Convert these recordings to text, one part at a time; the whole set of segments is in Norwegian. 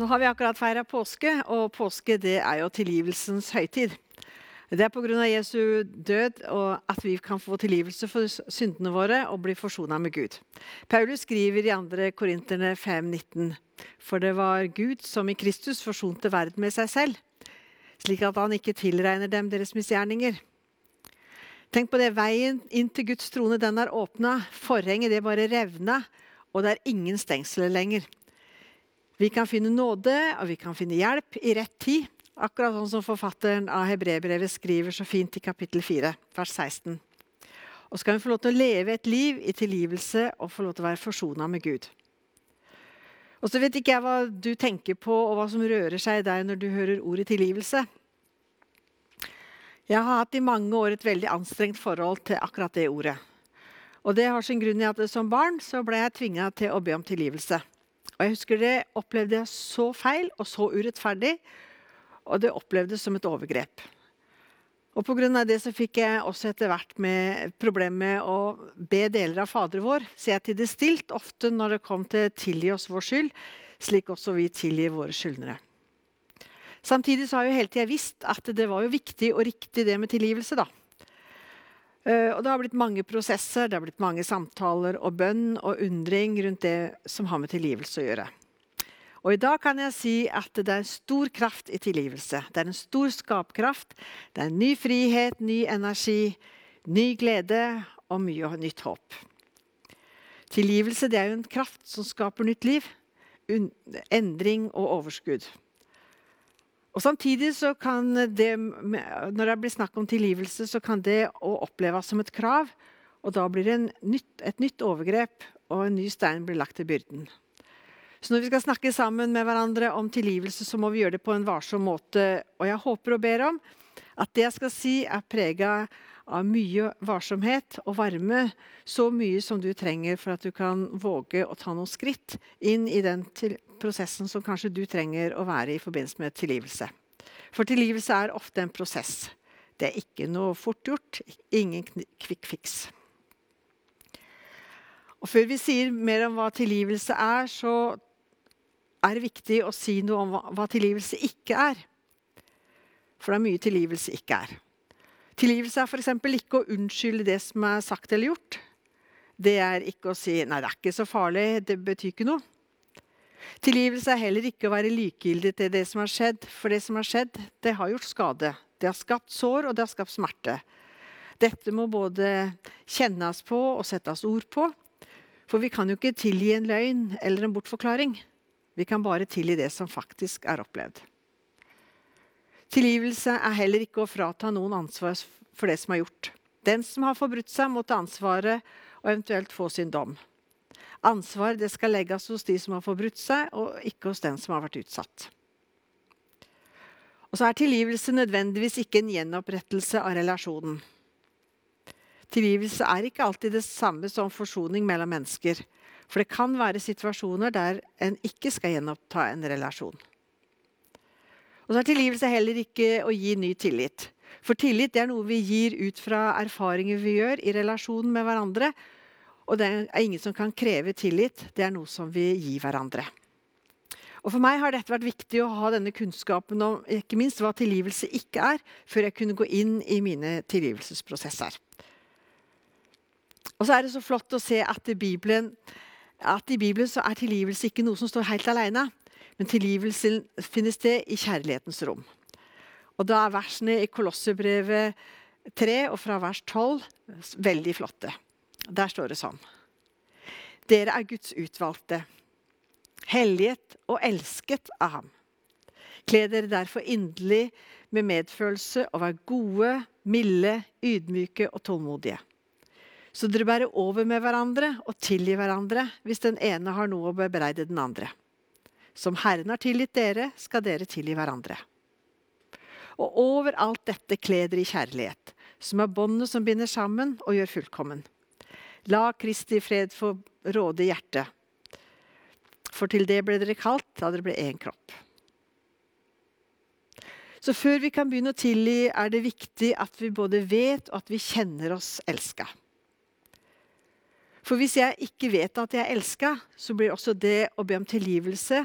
Nå har vi akkurat feira påske, og påske det er jo tilgivelsens høytid. Det er pga. Jesu død at vi kan få tilgivelse for syndene våre og bli forsona med Gud. Paulus skriver i 2. Korinterne 5,19.: For det var Gud som i Kristus forsonte verden med seg selv, slik at han ikke tilregner dem deres misgjerninger. Tenk på det, Veien inn til Guds trone den er åpna. Forhenget det bare revna, og det er ingen stengsler lenger. Vi kan finne nåde og vi kan finne hjelp i rett tid. Akkurat sånn som forfatteren av Hebrebrevet skriver så fint i kapittel 4, vers 16. Og så kan vi få lov til å leve et liv i tilgivelse og få lov til å være forsona med Gud. Og så vet ikke jeg hva du tenker på, og hva som rører seg i deg når du hører ordet tilgivelse. Jeg har hatt i mange år et veldig anstrengt forhold til akkurat det ordet. Og det har sin grunn i at som barn så ble jeg tvinga til å be om tilgivelse. Og jeg husker det opplevde jeg så feil og så urettferdig, og det opplevdes som et overgrep. Og Pga. det så fikk jeg også etter hvert med problemer med å be deler av Fader vår. Så jeg til det stilt ofte når det kom til 'tilgi oss vår skyld', slik også vi tilgir våre skyldnere. Samtidig så har jeg jo hele tida visst at det var jo viktig og riktig det med tilgivelse. da. Uh, og det har blitt mange prosesser, det har blitt mange samtaler og bønn og undring rundt det som har med tilgivelse å gjøre. Og i dag kan jeg si at det er stor kraft i tilgivelse. Det er en stor skapkraft. Det er ny frihet, ny energi, ny glede og mye nytt håp. Tilgivelse er jo en kraft som skaper nytt liv, endring og overskudd. Og Samtidig så kan det, når det blir snakk om tilgivelse, så kan det oppleves som et krav. Og da blir det nytt, et nytt overgrep, og en ny stein blir lagt til byrden. Så når vi skal snakke sammen med hverandre om tilgivelse, så må vi gjøre det på en varsom måte. Og jeg håper og ber om at det jeg skal si, er prega av mye varsomhet og varme. Så mye som du trenger for at du kan våge å ta noen skritt inn i den prosessen som kanskje du trenger å være i forbindelse med tilgivelse. For tilgivelse er ofte en prosess. Det er ikke noe fort gjort. Ingen quick fix. Og Før vi sier mer om hva tilgivelse er, så er det viktig å si noe om hva tilgivelse ikke er. For det er mye tilgivelse ikke er. Tilgivelse er f.eks. ikke å unnskylde det som er sagt eller gjort. Det er ikke å si 'nei, det er ikke så farlig', det betyr ikke noe. Tilgivelse er heller ikke å være likegyldig til det som har skjedd, for det som har skjedd, det har gjort skade. Det har skapt sår, og det har skapt smerte. Dette må både kjennes på og settes ord på. For vi kan jo ikke tilgi en løgn eller en bortforklaring. Vi kan bare tilgi det som faktisk er opplevd. Tilgivelse er heller ikke å frata noen ansvar for det som er gjort. Den som har forbrutt seg, må ta ansvaret og eventuelt få sin dom. Ansvar det skal legges hos de som har forbrutt seg, og ikke hos den som har vært utsatt. Og så er tilgivelse nødvendigvis ikke en gjenopprettelse av relasjonen. Tilgivelse er ikke alltid det samme som forsoning mellom mennesker. For det kan være situasjoner der en ikke skal gjenoppta en relasjon. Og så er tilgivelse heller ikke å gi ny tillit. For tillit er noe vi gir ut fra erfaringer vi gjør i relasjonen med hverandre, og det er ingen som kan kreve tillit. Det er noe som vi gir hverandre. Og For meg har dette vært viktig å ha denne kunnskapen om ikke minst hva tilgivelse ikke er, før jeg kunne gå inn i mine tilgivelsesprosesser. Og så er det så flott å se at i Bibelen, at i Bibelen er tilgivelse ikke noe som står helt alene. Men tilgivelsen finner sted i kjærlighetens rom. Og Da er versene i Kolosserbrevet 3 og fra vers 12 veldig flotte. Der står det sånn. Dere er Guds utvalgte, helliget og elsket av ham. Kle dere derfor inderlig med medfølelse og vær gode, milde, ydmyke og tålmodige. Så dere bærer over med hverandre og tilgir hverandre hvis den ene har noe å bebreide den andre. Som Herren har tilgitt dere, skal dere tilgi hverandre. Og over alt dette kle dere i kjærlighet, som er båndet som binder sammen og gjør fullkommen. La Kristi fred få råde hjertet. For til det ble dere kalt da dere ble én kropp. Så før vi kan begynne å tilgi, er det viktig at vi både vet og at vi kjenner oss elska. For hvis jeg ikke vet at jeg er elska, så blir også det å be om tilgivelse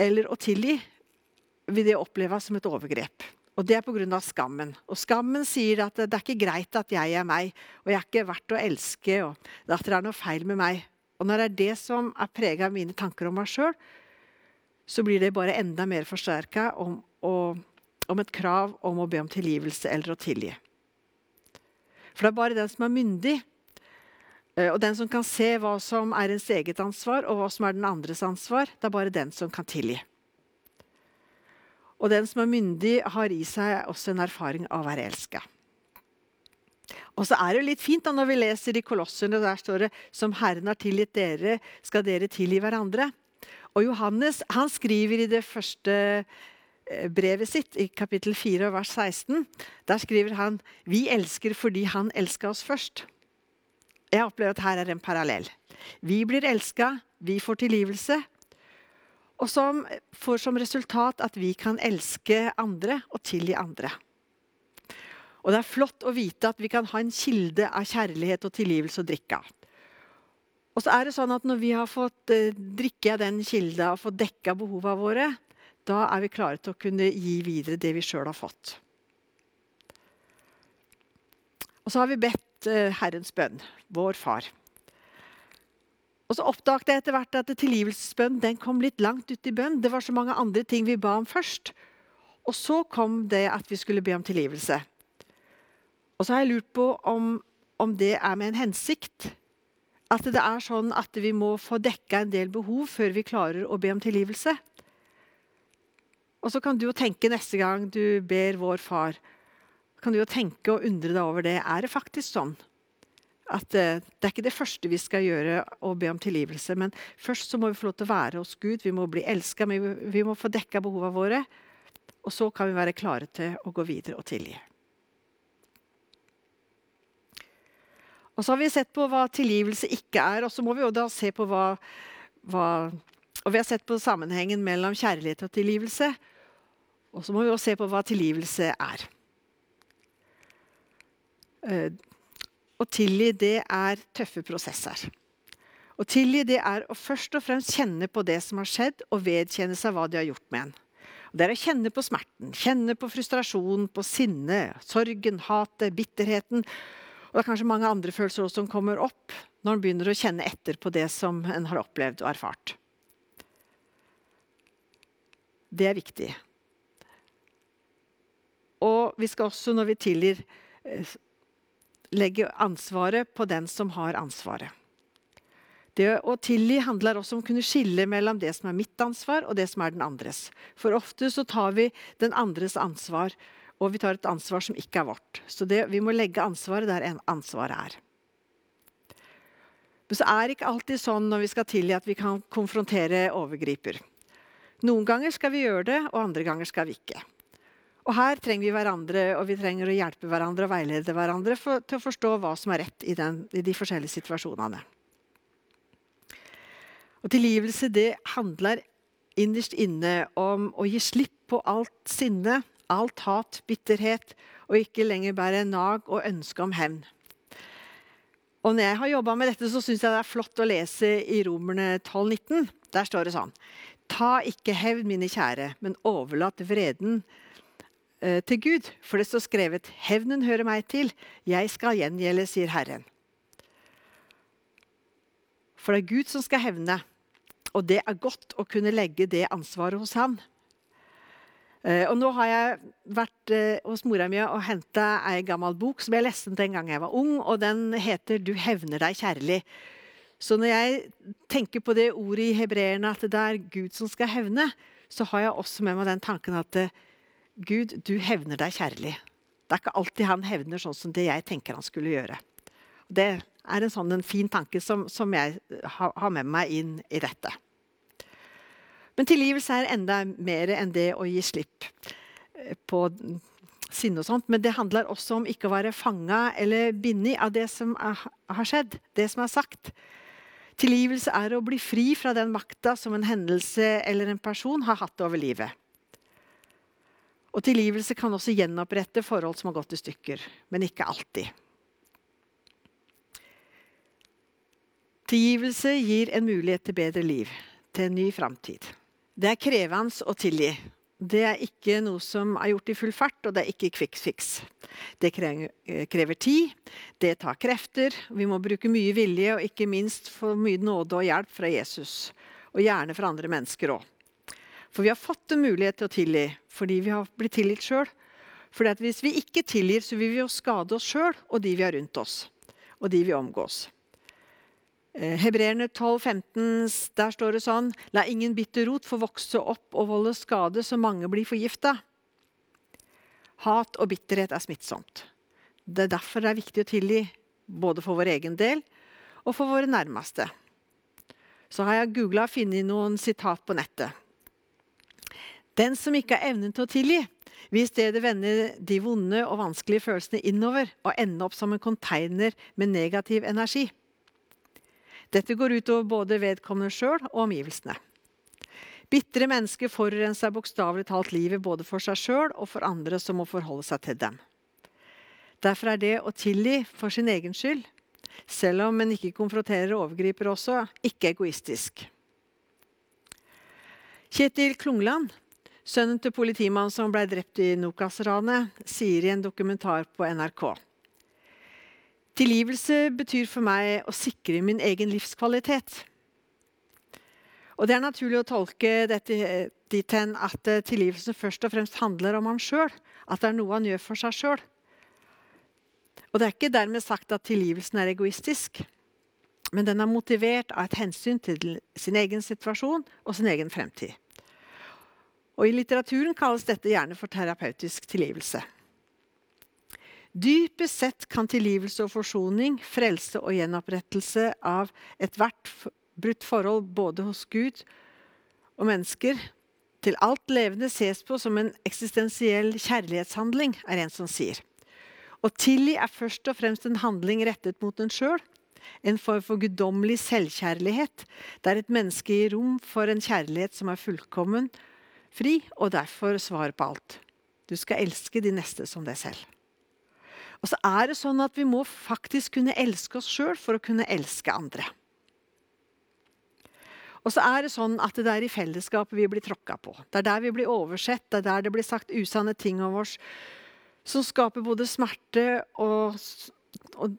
eller å tilgi, vil det oppleves som et overgrep. Og Det er pga. skammen. Og Skammen sier at det er ikke greit at jeg er meg, og jeg er ikke verdt å elske, og at det er noe feil med meg. Og Når det er det som er prega av mine tanker om meg sjøl, så blir det bare enda mer forsterka om, om, et krav om å be om tilgivelse eller å tilgi. For det er bare den som er myndig, og den som kan se hva som er ens eget ansvar, og hva som er den andres ansvar, det er bare den som kan tilgi. Og den som er myndig, har i seg også en erfaring av å være elska. Og så er det litt fint da når vi leser i Kolossene, der står det som Herren har tilgitt dere, skal dere tilgi hverandre. Og Johannes han skriver i det første eh, brevet sitt, i kapittel 4 vers 16, der skriver han vi elsker fordi han elska oss først. Jeg opplever at her er en parallell. Vi blir elska, vi får tilgivelse, og som får som resultat at vi kan elske andre og tilgi andre. Og det er flott å vite at vi kan ha en kilde av kjærlighet og tilgivelse å drikke av. Og så er det sånn at Når vi har fått eh, drikke av den kilda og fått dekka behova våre, da er vi klare til å kunne gi videre det vi sjøl har fått. Og så har vi bedt eh, Herrens bønn, vår Far. Og så oppdaget jeg etter hvert at tilgivelsesbønn den kom litt langt ut i bønn. Det var så mange andre ting vi ba om først. Og så kom det at vi skulle be om tilgivelse. Og så har jeg lurt på om, om det er med en hensikt. At det er sånn at vi må få dekka en del behov før vi klarer å be om tilgivelse. Og så kan du jo tenke neste gang du ber vår far, kan du jo tenke og undre deg over det. Er det faktisk sånn? at eh, det er ikke det første vi skal gjøre, å be om tilgivelse. Men først så må vi få lov til å være hos Gud. Vi må bli elska, vi må få dekka behovene våre. Og så kan vi være klare til å gå videre og tilgi. Og så har vi sett på hva tilgivelse ikke er, og så må vi jo da se på hva, hva Og vi har sett på sammenhengen mellom kjærlighet og tilgivelse. Og så må vi også se på hva tilgivelse er. Eh, å tilgi, det er tøffe prosesser. Å tilgi det er å først og fremst kjenne på det som har skjedd, og vedkjenne seg hva de har gjort med en. Det er å kjenne på smerten, kjenne på frustrasjonen, på sinne, sorgen, hatet, bitterheten. Og det er kanskje mange andre følelser også som kommer opp når en begynner å kjenne etter på det som en har opplevd og erfart. Det er viktig. Og vi skal også, når vi tilgir, eh, legge ansvaret på den som har ansvaret. Det å tilgi handler også om å kunne skille mellom det som er mitt ansvar, og det som er den andres. For ofte så tar vi den andres ansvar, og vi tar et ansvar som ikke er vårt. Så det, vi må legge ansvaret der ansvaret er. Men så er det ikke alltid sånn når vi skal tilgi at vi kan konfrontere overgriper. Noen ganger skal vi gjøre det, og andre ganger skal vi ikke. Og her trenger vi hverandre, og vi trenger å hjelpe hverandre og veilede hverandre for, til å forstå hva som er rett i, den, i de forskjellige situasjonene. Og Tilgivelse det handler innerst inne om å gi slipp på alt sinne, alt hat, bitterhet, og ikke lenger bære nag og ønske om hevn. Og når jeg har jobba med dette, så syns jeg det er flott å lese i Romerne 12,19. Der står det sånn Ta ikke hevn, mine kjære, men overlat vreden til Gud, for det står skrevet 'Hevnen hører meg til, jeg skal gjengjelde', sier Herren. For det er Gud som skal hevne, og det er godt å kunne legge det ansvaret hos Han. Eh, og nå har jeg vært eh, hos mora mi og henta ei gammel bok som jeg leste den gang jeg var ung, og den heter 'Du hevner deg kjærlig'. Så når jeg tenker på det ordet i hebreerne at det er Gud som skal hevne, så har jeg også med meg den tanken at Gud, du hevner deg kjærlig. Det er ikke alltid han hevner sånn som det jeg tenker han skulle gjøre. Det er en sånn en fin tanke som, som jeg har med meg inn i dette. Men tilgivelse er enda mer enn det å gi slipp eh, på sinne og sånt. Men det handler også om ikke å være fanga eller bindet av det som er, har skjedd, det som er sagt. Tilgivelse er å bli fri fra den makta som en hendelse eller en person har hatt over livet. Og tilgivelse kan også gjenopprette forhold som har gått i stykker, men ikke alltid. Tilgivelse gir en mulighet til bedre liv, til en ny framtid. Det er krevende å tilgi. Det er ikke noe som er gjort i full fart, og det er ikke quick fix. Det krever tid, det tar krefter, vi må bruke mye vilje og ikke minst få mye nåde og hjelp fra Jesus. Og gjerne fra andre mennesker òg. For vi har fått en mulighet til å tilgi fordi vi har blitt tilgitt sjøl. For hvis vi ikke tilgir, så vil vi jo skade oss sjøl og de vi har rundt oss. Og de vi omgås. Eh, Hebreerne 12, 15, der står det sånn La ingen bitter rot få vokse opp og volde skade, så mange blir forgifta. Hat og bitterhet er smittsomt. Det er derfor det er viktig å tilgi, både for vår egen del og for våre nærmeste. Så har jeg googla og funnet noen sitat på nettet. Den som ikke har evnen til å tilgi, vil i stedet vende de vonde og vanskelige følelsene innover og ende opp som en container med negativ energi. Dette går utover både vedkommende sjøl og omgivelsene. Bitre mennesker forurenser bokstavelig talt livet både for seg sjøl og for andre som må forholde seg til dem. Derfor er det å tilgi for sin egen skyld, selv om en ikke konfronterer overgriper også, ikke egoistisk. Kjetil Klungland, sønnen til politimannen som ble drept i Nokas-ranet, sier i en dokumentar på NRK Tilgivelse betyr for meg å sikre min egen livskvalitet. Og Det er naturlig å tolke dette dit hen at eh, tilgivelsen først og fremst handler om han sjøl. At det er noe han gjør for seg sjøl. Og det er ikke dermed sagt at tilgivelsen er egoistisk. Men den er motivert av et hensyn til sin egen situasjon og sin egen fremtid. Og I litteraturen kalles dette gjerne for terapeutisk tilgivelse. Dypest sett kan tilgivelse og forsoning, frelse og gjenopprettelse av ethvert brutt forhold både hos Gud og mennesker til alt levende ses på som en eksistensiell kjærlighetshandling, er en som sier. Å tilgi er først og fremst en handling rettet mot en sjøl. En form for guddommelig selvkjærlighet, der et menneske gir rom for en kjærlighet som er fullkommen, fri og derfor svarer på alt. Du skal elske de neste som deg selv. Og så er det sånn at vi må faktisk kunne elske oss sjøl for å kunne elske andre. Og så er det sånn at det er i fellesskapet vi blir tråkka på. Det er der vi blir oversett, det er der det blir sagt usanne ting om oss som skaper både smerte og, og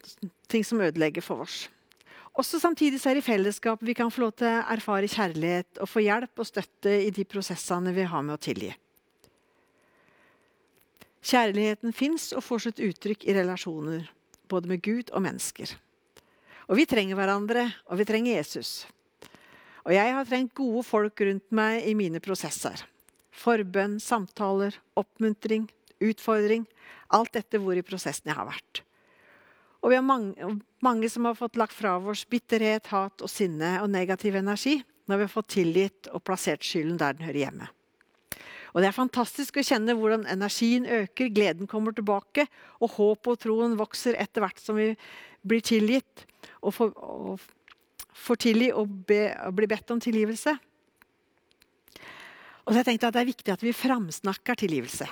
ting som ødelegger for oss. Også Samtidig så er det i fellesskap vi kan få lov til å erfare kjærlighet og få hjelp og støtte i de prosessene vi har med å tilgi. Kjærligheten fins og får sitt uttrykk i relasjoner, både med Gud og mennesker. Og vi trenger hverandre, og vi trenger Jesus. Og jeg har trengt gode folk rundt meg i mine prosesser. Forbønn, samtaler, oppmuntring, utfordring. Alt dette hvor i prosessen jeg har vært. Og vi har mange, mange som har fått lagt fra oss bitterhet, hat og sinne og negativ energi når vi har fått tilgitt og plassert skylden der den hører hjemme. Og Det er fantastisk å kjenne hvordan energien øker, gleden kommer tilbake, og håpet og troen vokser etter hvert som vi blir tilgitt og får, og får tilgi og, be, og blir bedt om tilgivelse. Og så jeg tenkte at Det er viktig at vi framsnakker tilgivelse.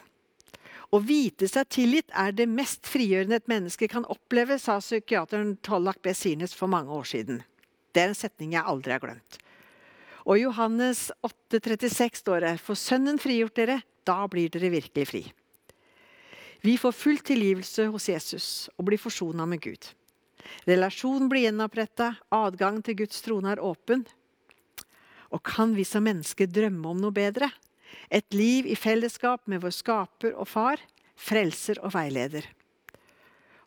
Å vite seg tilgitt er det mest frigjørende et menneske kan oppleve, sa psykiateren Tollak B. For mange år siden. Det er en setning jeg aldri har glemt. Og Johannes 8,36 står det For Sønnen frigjort dere, da blir dere virkelig fri. Vi får full tilgivelse hos Jesus og blir forsona med Gud. Relasjonen blir gjenoppretta, adgangen til Guds trone er åpen. Og kan vi som mennesker drømme om noe bedre? Et liv i fellesskap med vår skaper og far, frelser og veileder.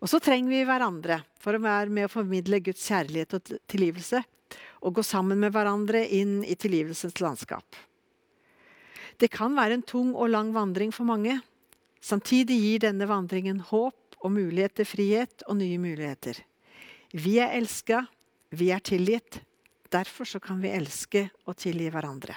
Og så trenger vi hverandre for å være med å formidle Guds kjærlighet og tilgivelse og gå sammen med hverandre inn i tilgivelsens landskap. Det kan være en tung og lang vandring for mange. Samtidig gir denne vandringen håp og mulighet til frihet og nye muligheter. Vi er elska, vi er tilgitt. Derfor kan vi elske og tilgi hverandre.